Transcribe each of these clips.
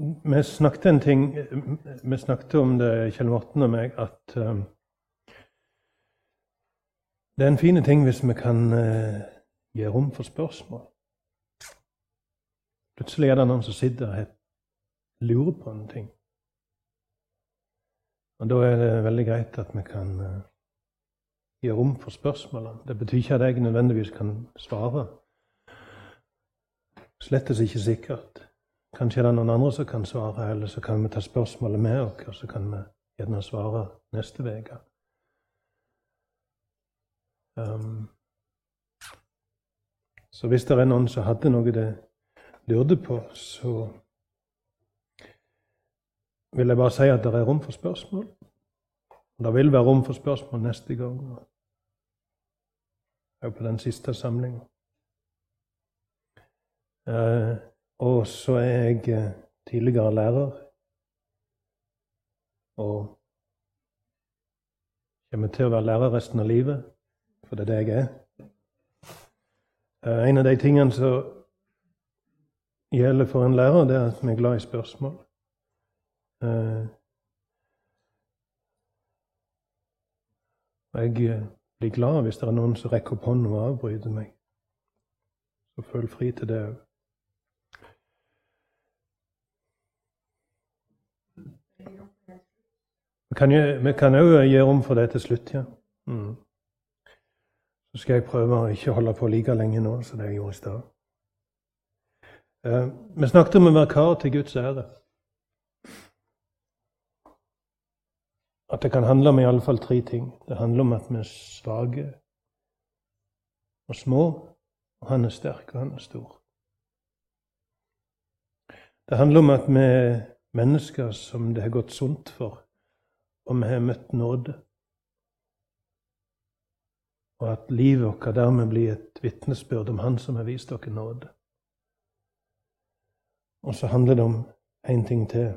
vi snakket en ting Vi snakket om det, Kjell Morten og meg, at um, det er en fin ting hvis vi kan uh, gi rom for spørsmål. Plutselig er det noen som sitter og lurer på en ting. Og Da er det veldig greit at vi kan uh, gi rom for spørsmålene. Det betyr ikke at jeg nødvendigvis kan svare. Slettes ikke sikkert. Kanskje er det noen andre som kan svare, eller så kan vi ta spørsmålet med oss, og så kan vi gjerne svare neste uke. Um, så hvis det er noen som hadde noe de lurte på, så vil jeg bare si at det er rom for spørsmål. Og Det vil være rom for spørsmål neste gang. Og på den siste samlinga. Uh, og så er jeg eh, tidligere lærer. Og kommer til å være lærer resten av livet, for det er det jeg er. Eh, en av de tingene som gjelder for en lærer, det er at vi er glad i spørsmål. Eh, og jeg blir glad hvis det er noen som rekker opp hånda og avbryter meg. Så føl fri til det òg. Vi kan òg gi rom for det til slutt, ja. Mm. Så skal jeg prøve å ikke holde på like lenge nå som det jeg gjorde i stad. Eh, vi snakket om å være kar til Guds ære. At det kan handle om i alle fall tre ting. Det handler om at vi er svake og små, og han er sterk, og han er stor. Det handler om at vi er mennesker som det har gått sunt for og vi har møtt nåde. Og at livet vårt dermed blir et vitnesbyrd om Han som har vist dere nåde. Og så handler det om én ting til.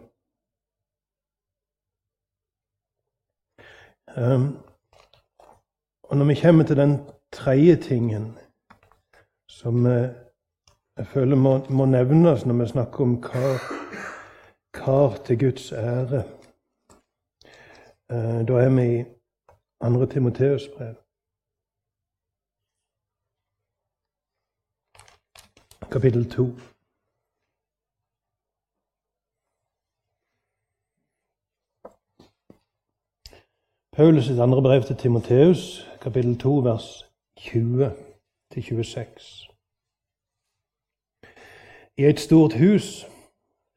Um, og når vi kommer til den tredje tingen som jeg føler må, må nevnes når vi snakker om kar, kar til Guds ære Eh, da er vi i 2. Timoteus brev. Kapittel 2. Paulus' sitt andre brev til Timoteus, kapittel 2, vers 20-26. I et stort hus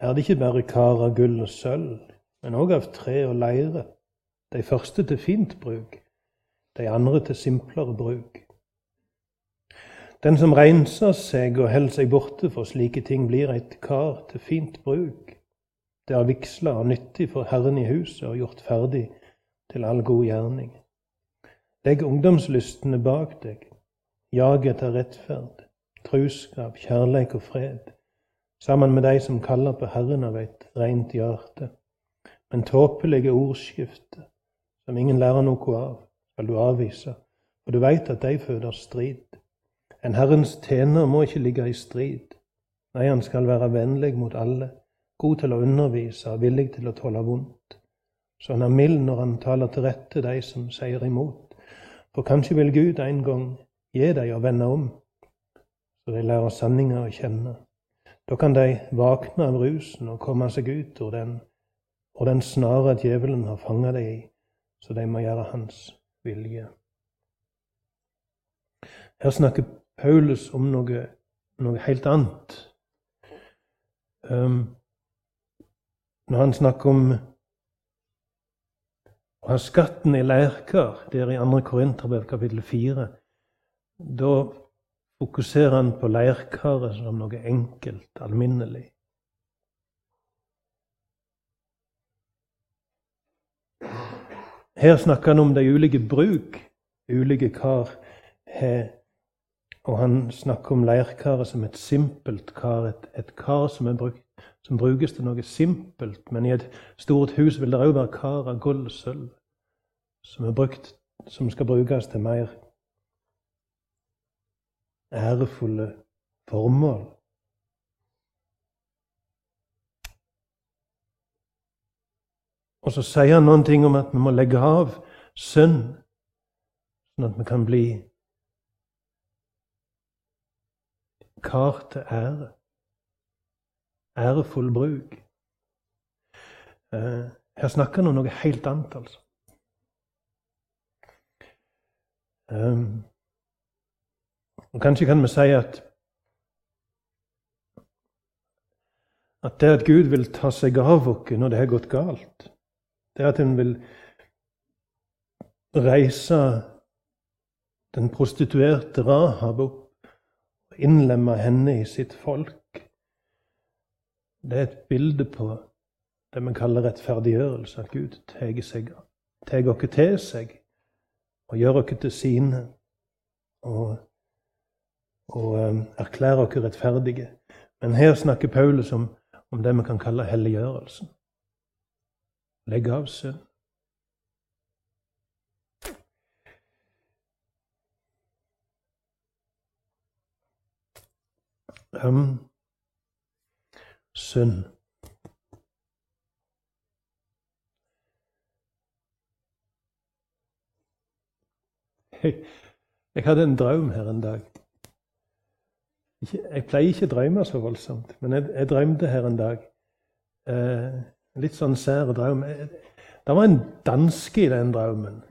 er det ikke bare kar av gull og sølv, men òg av tre og leire de første til fint bruk, de andre til simplere bruk. Den som renser seg og holder seg borte for slike ting, blir et kar til fint bruk. Det er vigsla og nyttig for Herren i huset og gjort ferdig til all god gjerning. Legg ungdomslystene bak deg. Jag etter rettferd, truskap, kjærleik og fred, sammen med de som kaller på Herren av et rent hjerte. Men tåpelige ordskifter som ingen lærer noe av, skal du avvise, for du veit at de føder strid. En Herrens tjener må ikke ligge i strid. Nei, han skal være vennlig mot alle, god til å undervise og villig til å tåle vondt. Så han er mild når han taler til rette de som sier imot. For kanskje vil Gud en gang gi dem å vende om, så de lærer sanninga å kjenne. Da kan de våkne av rusen og komme seg ut ur den, og den snare djevelen har fanga dem i så de må gjøre hans vilje. Her snakker Paulus om noe, noe helt annet. Um, når han snakker om å ha skatten i leirkar, der i 2. Korinterbrev kapittel 4, da fokuserer han på leirkaret som noe enkelt, alminnelig. Her snakker han om de ulike bruk ulike kar har. Og han snakker om leirkaret som et simpelt kar, et, et kar som, bruk, som, brukes til noe simpelt. Men i et stort hus vil det òg være kar av gull og sølv som, brukt, som skal brukes til mer ærefulle formål. Og så sier han noen ting om at vi må legge av synd, sånn at vi kan bli kar til ære. Ærefull bruk. Eh, her snakker han om noe helt annet, altså. Um, og Kanskje kan vi si at at det at Gud vil ta seg av oss når det har gått galt, det at hun vil reise den prostituerte Rahab opp og innlemme henne i sitt folk, det er et bilde på det vi kaller rettferdiggjørelse. At Gud tar seg tar oss til seg og gjør oss til sine. Og, og um, erklærer oss rettferdige. Men her snakker Paulus om, om det vi kan kalle helliggjørelsen. Legge av synd. Um, synd. Jeg hadde en drøm her en dag. Jeg pleier ikke å drømme så voldsomt, men jeg, jeg drømte her en dag. Eh, litt sånn sær drøm. Det var en danske i den drømmen.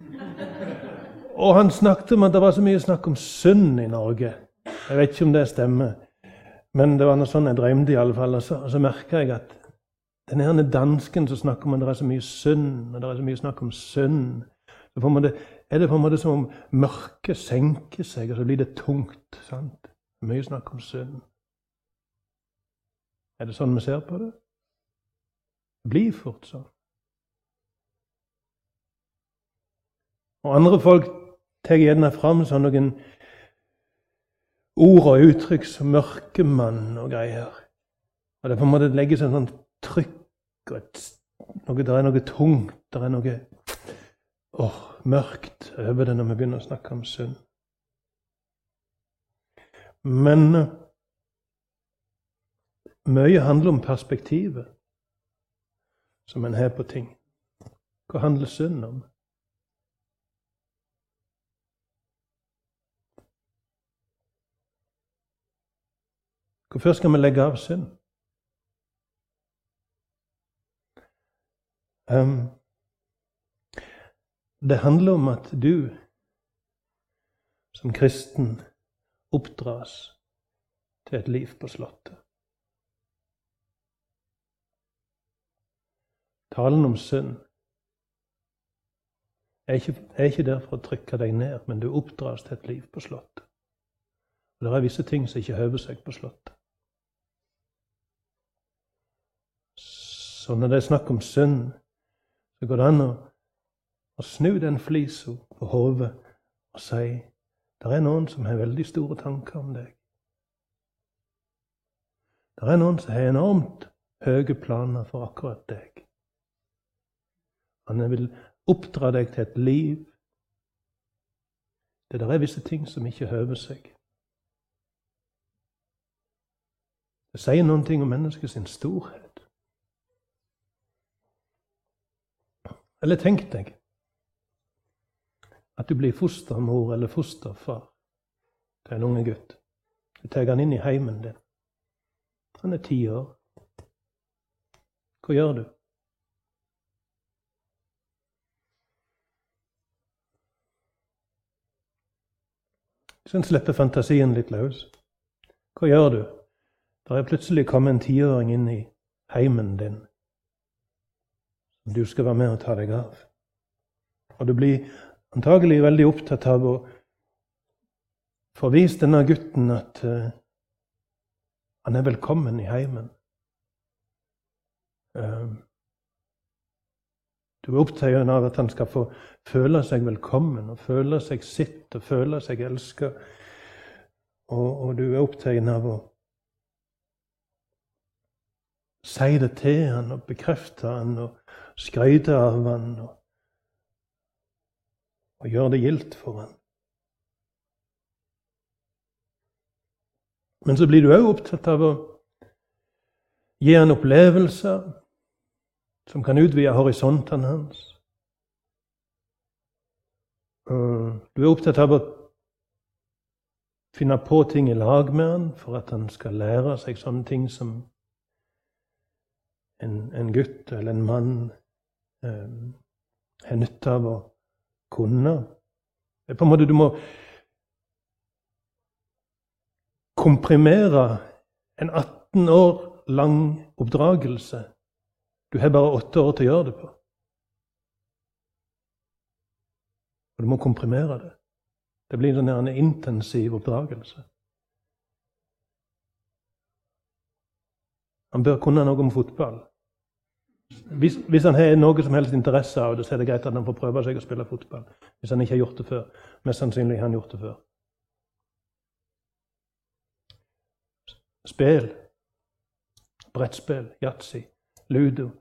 Og han snakket om at det var så mye snakk om synd i Norge. Jeg vet ikke om det stemmer, men det var noe sånn jeg drømte i alle fall. Og så, og så merka jeg at denne dansken som snakker om at det er så mye synd, og det er så mye snakk om synd så på en måte, er det på en måte som om mørket senker seg, og så blir det tungt. sant? Mye snakk om synd. Er det sånn vi ser på det? Blir fort sånn. Og andre folk tar gjerne fram sånn noen ord og uttrykk som mørkemann og greier. Og det på en måte legges en sånn trykk og et, noe, Det er noe tungt, det er noe oh, mørkt over det når vi begynner å snakke om synd. Men eh, mye handler om perspektivet som en har på ting. Hva handler synd om? Hvorfor skal vi legge av synd? Um, det handler om at du som kristen oppdras til et liv på Slottet. Talen om synd er ikke, er ikke der for å trykke deg ned, men du oppdras til et liv på Slottet. Og Det er visse ting som ikke høver seg på Slottet. Så når det er snakk om synd, så går det an å å snu den flisa på hodet og si det er noen som har veldig store tanker om deg. Det er noen som har enormt høye planer for akkurat deg. Han vil oppdra deg til et liv det er visse ting som ikke høver seg. Det sier noen ting om menneskets storhet. Eller tenk deg at du blir fostermor eller fosterfar til en unge gutt. Du tar han inn i heimen din. Han er ti år. Hva gjør du? Så en slipper fantasien litt løs. Hva gjør du? Der er plutselig kommet en tiåring inn i heimen din du skal være med og ta deg av. Og du blir antagelig veldig opptatt av å få vist denne gutten at uh, han er velkommen i heimen. Uh, du er opptatt av at han skal få føle seg velkommen og føle seg sitt og føle seg elska. Og, og, du er opptatt av å si det til han og bekrefte han og skryte av han. og og gjøre det gildt for han. Men så blir du òg opptatt av å gi han opplevelser som kan utvide horisontene hans. Du er opptatt av å finne på ting i lag med han for at han skal lære seg sånne ting som en, en gutt eller en mann eh, har nytte av å kunne. Det er på en måte Du må komprimere en 18 år lang oppdragelse. Du har bare åtte år til å gjøre det på. Og du må komprimere det. Det blir sånn en intensiv oppdragelse. Han bør kunne noe om fotball. Hvis, hvis, han har noe som helst interesse av det, så er det greit at han får prøve seg å spille fotball. Hvis han ikke har gjort det før. Mest sannsynlig har han gjort det før. Spill. Brettspill, yatzy, ludo.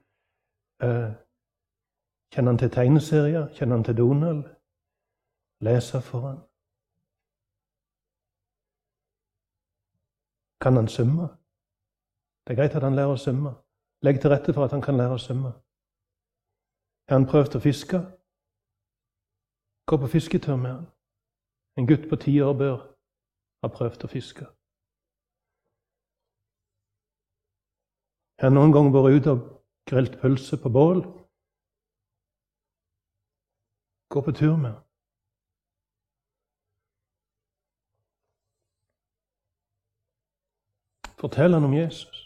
Uh, kjenner han til tegneserier? Kjenner han til Donald? Leser for han? Kan han svømme? Det er greit at han lærer å svømme. Legg til rette for at han kan lære å svømme. Har han prøvd å fiske? Gå på fisketur med han. En gutt på ti år bør ha prøvd å fiske. Har han noen gang vært ute og grelt pølse på bål? Gå på tur med. Fortell han om Jesus.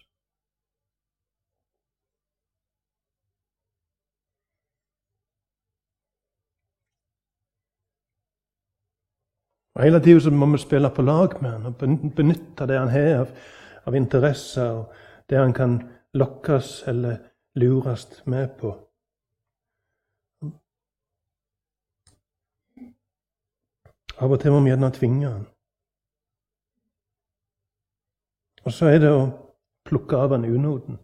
Og Hele tida må vi spille på lag med han og benytte det han har av, av interesser, og det han kan lokkes eller lures med på. Av og til må vi gjerne tvinge han. Og så er det å plukke av han unoden.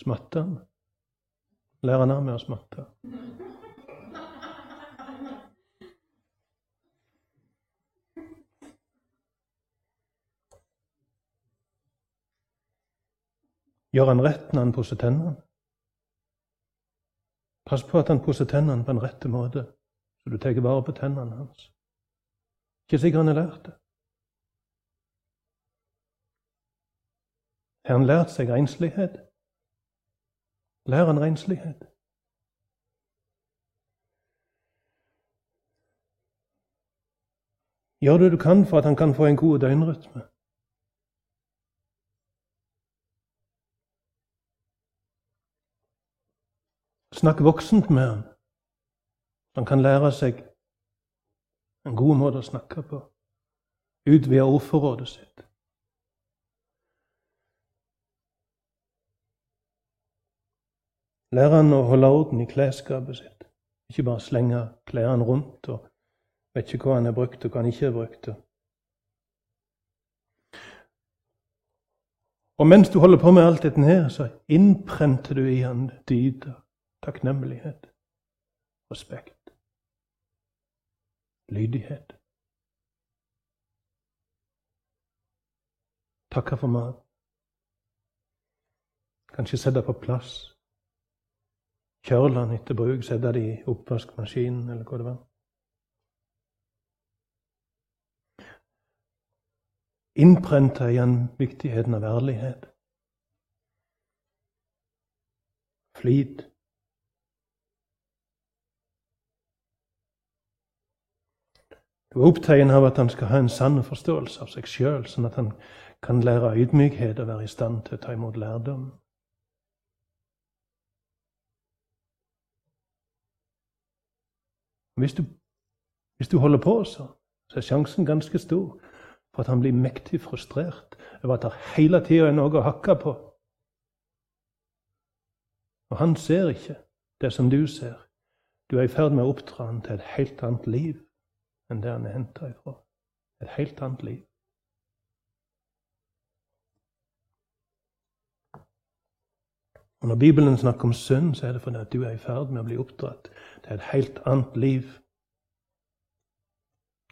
Smatte han. Lære han av med å smatte. Gjør han rett når han pusser tennene? Pass på at han pusser tennene på en rette måte, så du tar vare på tennene hans. Ikke sikkert han har lært det. Har han lært seg renslighet? Lær han renslighet. Gjør det du kan for at han kan få en god døgnrytme. Snakk voksent med ham. Han kan lære seg en god måte å snakke på. Utvide ordforrådet sitt. Lære han å holde orden i klesskapet sitt. Ikke bare slenge klærne rundt og vet ikke hva han har brukt og hva han ikke har brukt. Og mens du holder på med alt dette her, så innprenter du i han dyder takknemlighet, respekt, lydighet. Takke for mat. Kanskje sette på plass. Kjøle den etter bruk, sette det i oppvaskmaskinen, eller hva det var. Innprenta igjen viktigheten av ærlighet. Flit. Du er opptatt av at han skal ha en sann forståelse av seg sjøl, sånn at han kan lære ydmykhet og være i stand til å ta imot lærdom. Hvis du, hvis du holder på så, så er sjansen ganske stor for at han blir mektig frustrert over at det hele tida er noe å hakke på. Og han ser ikke det som du ser. Du er i ferd med å oppdra han til et helt annet liv enn det han er henta ifra. Et helt annet liv. Og Når Bibelen snakker om synd, så er det fordi at du er i ferd med å bli oppdratt til et helt annet liv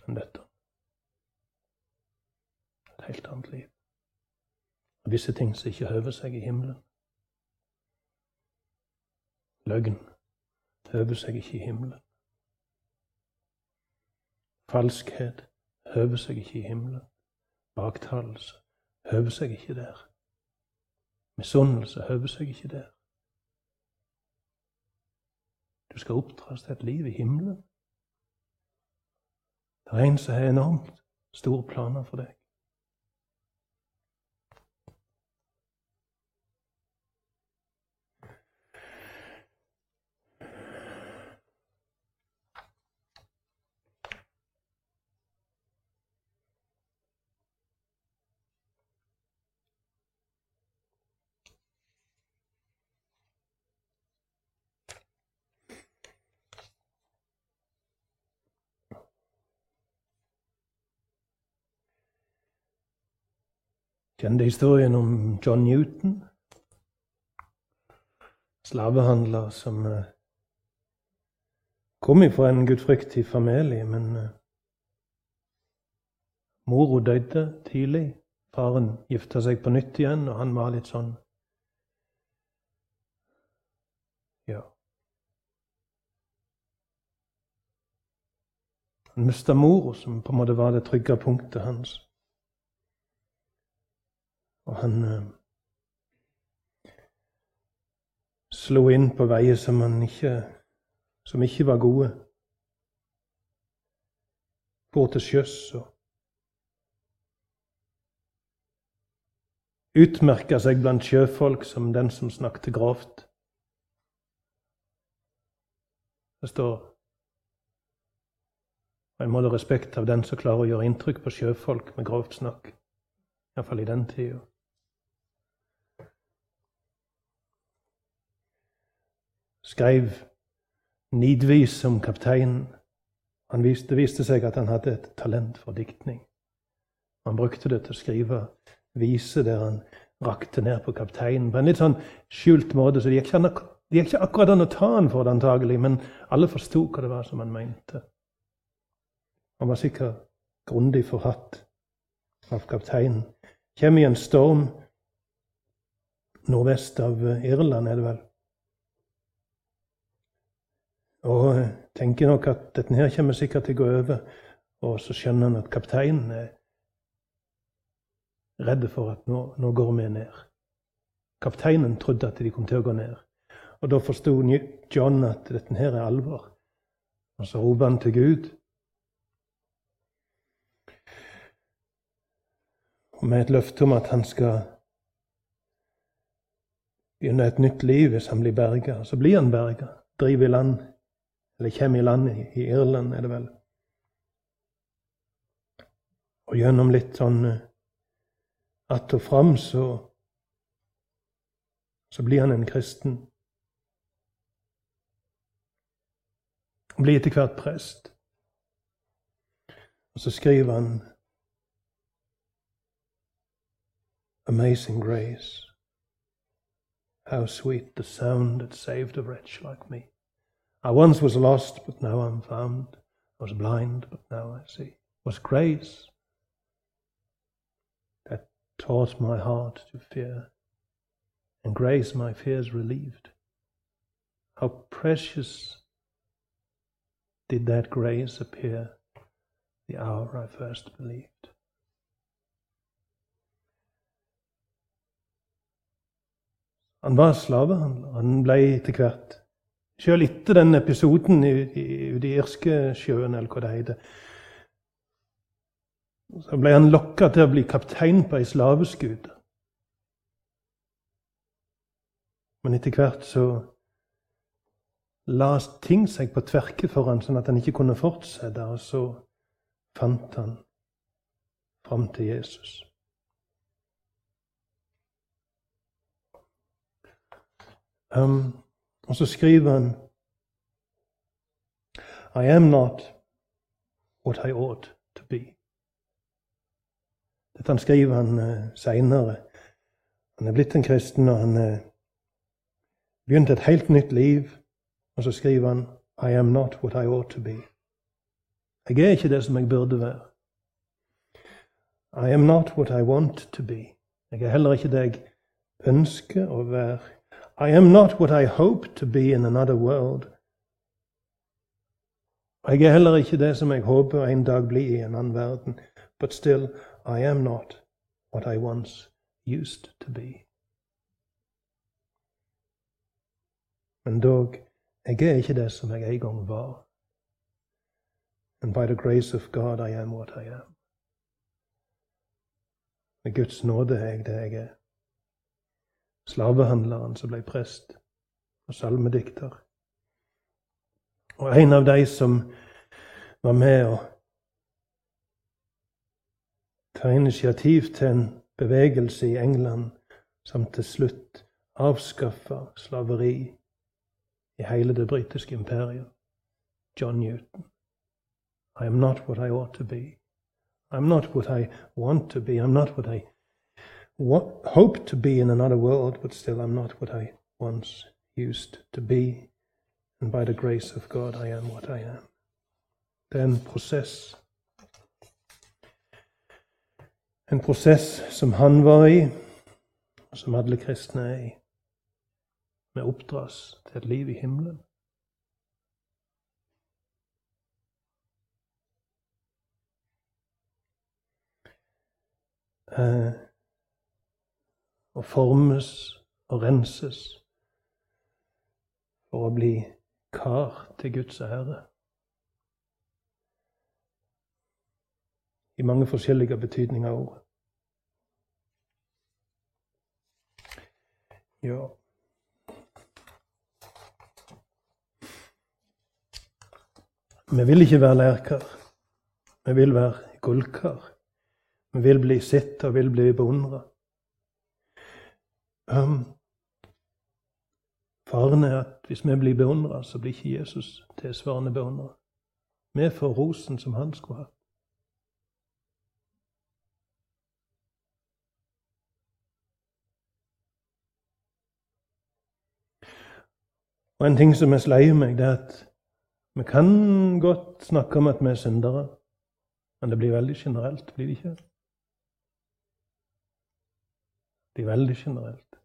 enn dette. Et helt annet liv. Og Visse ting som ikke høver seg i himmelen. Løgn høver seg ikke i himmelen. Falskhet høver seg ikke i himmelen. Baktalelse høver seg ikke der. Misunnelse høver seg ikke der. Du skal oppdras til et liv i himmelen. Det er en som har enormt store planer for deg. Kjente historien om John Newton, slavehandler som eh, kom ifra en gudfryktig familie, men eh, mora døde tidlig. Faren gifta seg på nytt igjen, og han var litt sånn Ja. Han mista mora, som på en måte var det trygge punktet hans. Og han eh, slo inn på veier som, ikke, som ikke var gode. For til sjøs og Utmerka seg blant sjøfolk som den som snakket grovt. Det står og en måte respekt av den som klarer å gjøre inntrykk på sjøfolk med grovt snakk. Iallfall i den tida. Skrev nidvis om kapteinen. Viste, det viste seg at han hadde et talent for diktning. Han brukte det til å skrive viser der han rakte ned på kapteinen på en litt sånn skjult måte. Så det gikk ikke, gikk ikke akkurat an å ta han for det, antagelig, men alle forsto hva det var som han mente. Han var sikkert grundig forhatt av kapteinen. Kjem i en storm nordvest av Irland, er det vel. Og tenker nok at dette her kommer sikkert til å gå over. Og så skjønner han at kapteinen er redd for at nå, nå går vi ned. Kapteinen trodde at de kom til å gå ned. Og da forsto John at dette her er alvor. Og så roper han til Gud. Og med et løfte om at han skal begynne et nytt liv hvis han blir berga. Så blir han berga. Driver i land eller kommer i land i Irland, er det vel. Og gjennom litt sånn eh, att og fram, så, så blir han en kristen. Og blir etter hvert prest. Og så skriver han Amazing grace, how sweet the sound that saved a wretch like me. I once was lost, but now I'm found. I was blind, but now I see. Was grace that taught my heart to fear, and grace my fears relieved. How precious did that grace appear the hour I first believed. Han var slavehandler. Han ble etter hvert Sjøl etter den episoden ute i, Irskesjøen, eller hva det heter, så ble han lokka til å bli kaptein på ei slaveskute. Men etter hvert så la ting seg på tverke for han, sånn at han ikke kunne fortsette. Og så fant han fram til Jesus. Um, og så skriver han I am not what I ought to be. Dette han skriver han uh, seinere. Han er blitt en kristen, og han uh, begynte et helt nytt liv. Og så skriver han I am not what I ought to be. Jeg er ikke det som jeg burde være. I am not what I want to be. Jeg er heller ikke det jeg ønsker å være. I am not what I hope to be in another world. Jeg er heller ikke det som jeg håper en dag blir i en annen verden. But still, I am not what I once used to be. Men dog, jeg er ikke det som jeg en gang var. And by the grace of God I am what I am. Med Guds nåde er jeg det jeg er. Slavehandleren som ble prest og salmedikter. Og en av de som var med å ta initiativ til en bevegelse i England som til slutt avskaffa slaveri i hele det britiske imperiet. John Newton. I am not what I ought to be. I'm not what I want to be. I'm not what I hope to be in another world, but still I'm not what I once used to be. And by the grace of God, I am what I am. Det er en prosess. Som han var i, som alle kristne i. Vi oppdras til liv i himmelen. Eh, og formes og renses for å bli kar til Guds ære. I mange forskjellige betydninger av ordet. Ja. Vi vil ikke være lærkar. Vi vil være gullkar. Vi vil bli sett og vil bli beundra. Um, faren er at hvis vi blir beundra, så blir ikke Jesus tilsvarende beundra. Vi får rosen som han skulle ha. Og En ting som er sleier meg, det er at vi kan godt snakke om at vi er syndere, men det blir veldig generelt, blir det ikke? Det blir veldig generelt.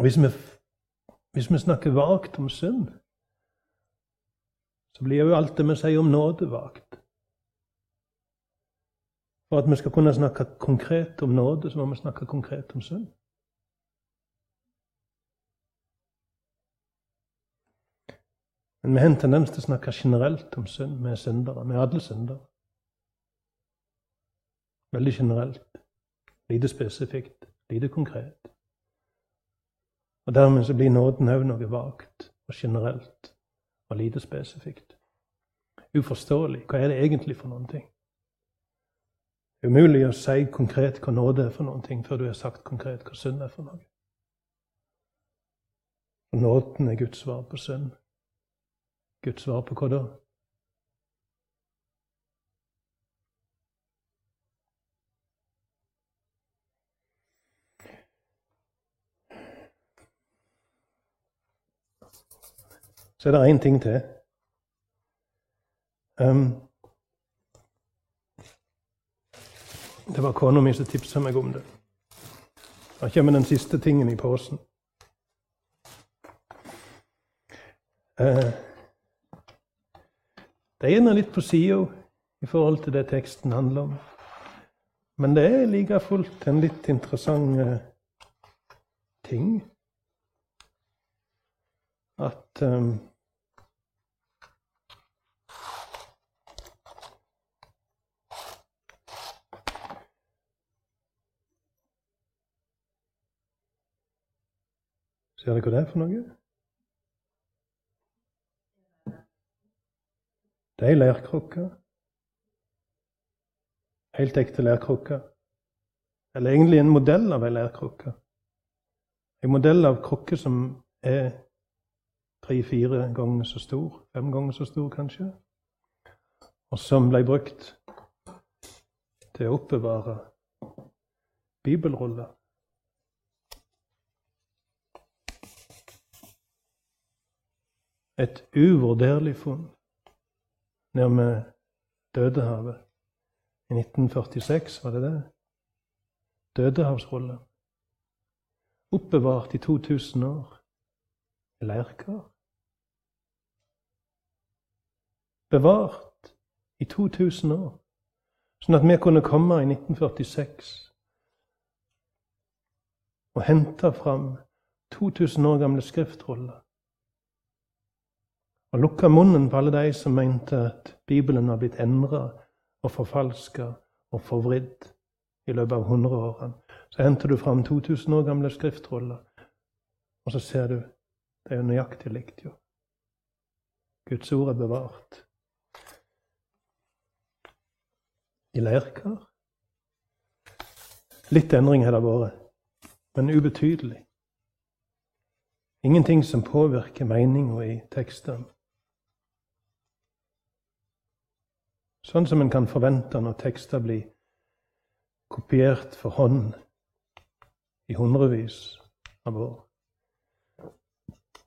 Hvis vi, hvis vi snakker vagt om synd, så blir jo alt det vi sier om nåde, vagt. For at vi skal kunne snakke konkret om nåde, så må vi snakke konkret om synd. Men vi har en tendens til å snakke generelt om synd. Vi er syndere. Vi er alle syndere. Veldig generelt. Lite spesifikt. Lite konkret. Og Dermed så blir nåden òg noe vagt og generelt og lite spesifikt. Uforståelig. Hva er det egentlig for noen ting? Det er umulig å si konkret hva nåde er for noen ting, før du har sagt konkret hva synd er for noe. Og nåden er Guds svar på synd. Guds svar på hva da? Så er det én ting til. Um, det var kona mi som tipsa meg om det. Da kommer den siste tingen i posen. Uh, det er gjerne litt på sida i forhold til det teksten handler om. Men det er like fullt en litt interessant uh, ting at um, Ser dere hva det er for noe? Det er ei leirkrukke. Helt ekte leirkrukke. Eller egentlig en modell av ei leirkrukke. En modell av krukke som er tre-fire ganger så stor. Fem ganger så stor, kanskje. Og som ble brukt til å oppbevare bibelruller. Et uvurderlig funn nede med Dødehavet. i 1946, var det det? Dødehavsrullene. Oppbevart i 2000 år leirkar. Bevart i 2000 år, sånn at vi kunne komme i 1946 og hente fram 2000 år gamle skriftruller og lukka munnen på alle de som mente at Bibelen var blitt endra og forfalska og forvridd i løpet av hundreårene. Så henter du fram 2000 år gamle skriftroller, og så ser du det er jo nøyaktig likt, jo. Guds ord er bevart. I leirkar. Litt endring har det vært, men ubetydelig. Ingenting som påvirker meninga i tekstene. Sånn som en kan forvente når tekster blir kopiert for hånd i hundrevis av år.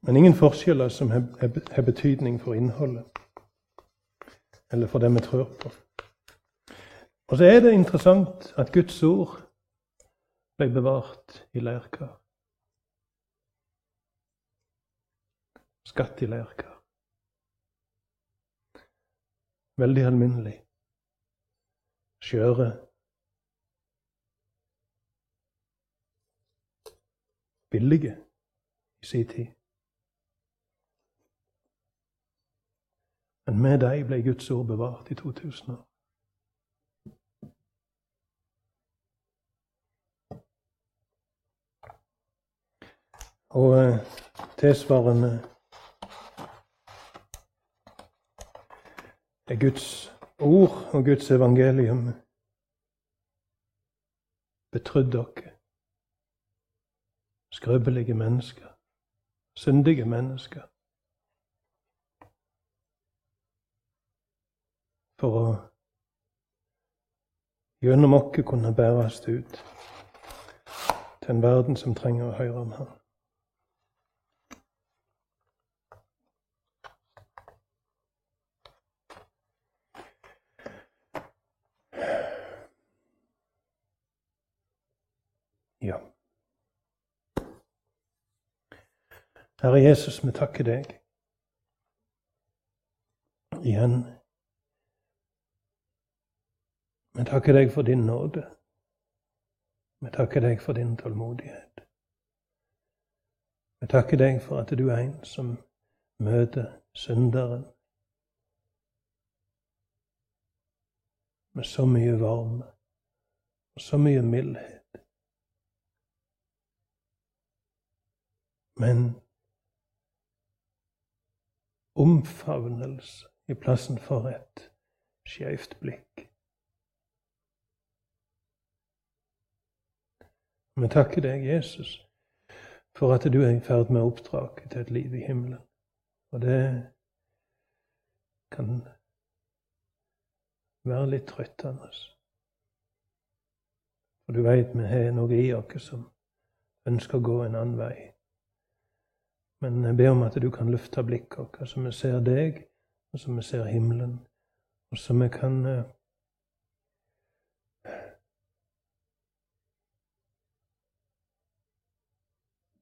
Men ingen forskjeller som har betydning for innholdet, eller for det vi tror på. Og så er det interessant at Guds ord ble bevart i leirkar. Skatt i leirkar. Veldig alminnelig. Skjøre. Billige i sin tid. Men med deg ble Guds ord bevart i 2000 år. Og eh, tilsvarende er Guds ord og Guds evangelium betrodd dere. Skrøpelige mennesker, syndige mennesker. For å gjennom oss kunne bæres ut til en verden som trenger å høre om Ham. Ja. Herre Jesus, vi takker deg igjen. Vi takker deg for din nåde. Vi takker deg for din tålmodighet. Vi takker deg for at du er en som møter synderen med så mye varme og så mye mildhet. Men omfavnelse i plassen for et skeivt blikk. Vi takker deg, Jesus, for at du er i ferd med å oppdrage til et liv i himmelen. Og det kan være litt trøttende. For du veit vi har noe i oss som ønsker å gå en annen vei. Men jeg ber om at du kan løfte blikket vårt, så vi ser deg, og så vi ser himmelen, og så vi kan uh,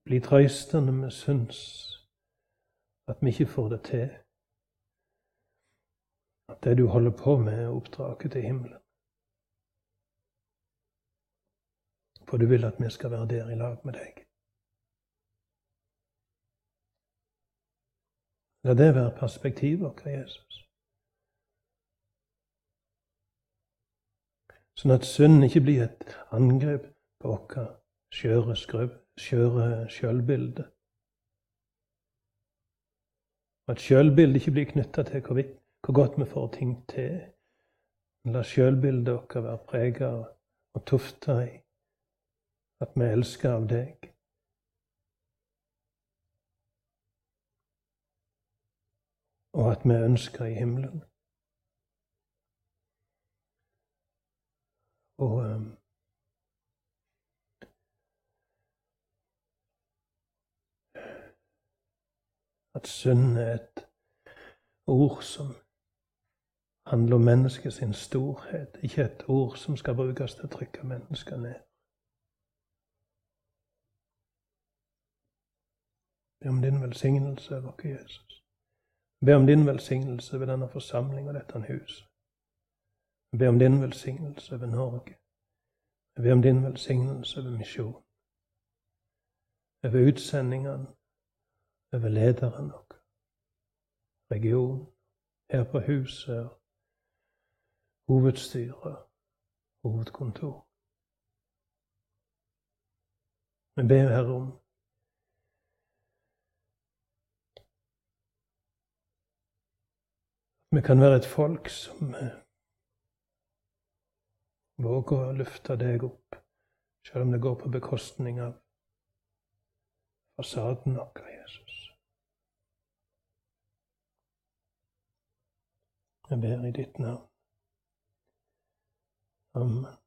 bli trøsta når vi syns at vi ikke får det til. At det du holder på med, er oppdraget til himmelen. For du vil at vi skal være der i lag med deg. La det være perspektivet vårt, Jesus. Sånn at synd ikke blir et angrep på vårt skjøre, sjølbilde. At sjølbildet ikke blir knytta til hvor, hvor, godt vi får ting til. La sjølbildet vårt være prega og tufta i at vi elsker av deg. Og at vi ønsker i himmelen. Og um, at synd er et ord som handler om menneskets storhet, ikke et ord som skal brukes til å trykke mennesker ned. Be om din velsignelse over Jesus. Be om din velsignelse ved denne forsamling og dette huset. Be om din velsignelse over Norge. Be om din velsignelse over misjonen. Over utsendingene, over lederen vår, region, her på huset, hovedstyret, hovedkontor. Vi ber Herre om Vi kan være et folk som eh, våger å løfte deg opp, selv om det går på bekostning av fasaden vår, Jesus. Jeg ber i ditt navn. Amen.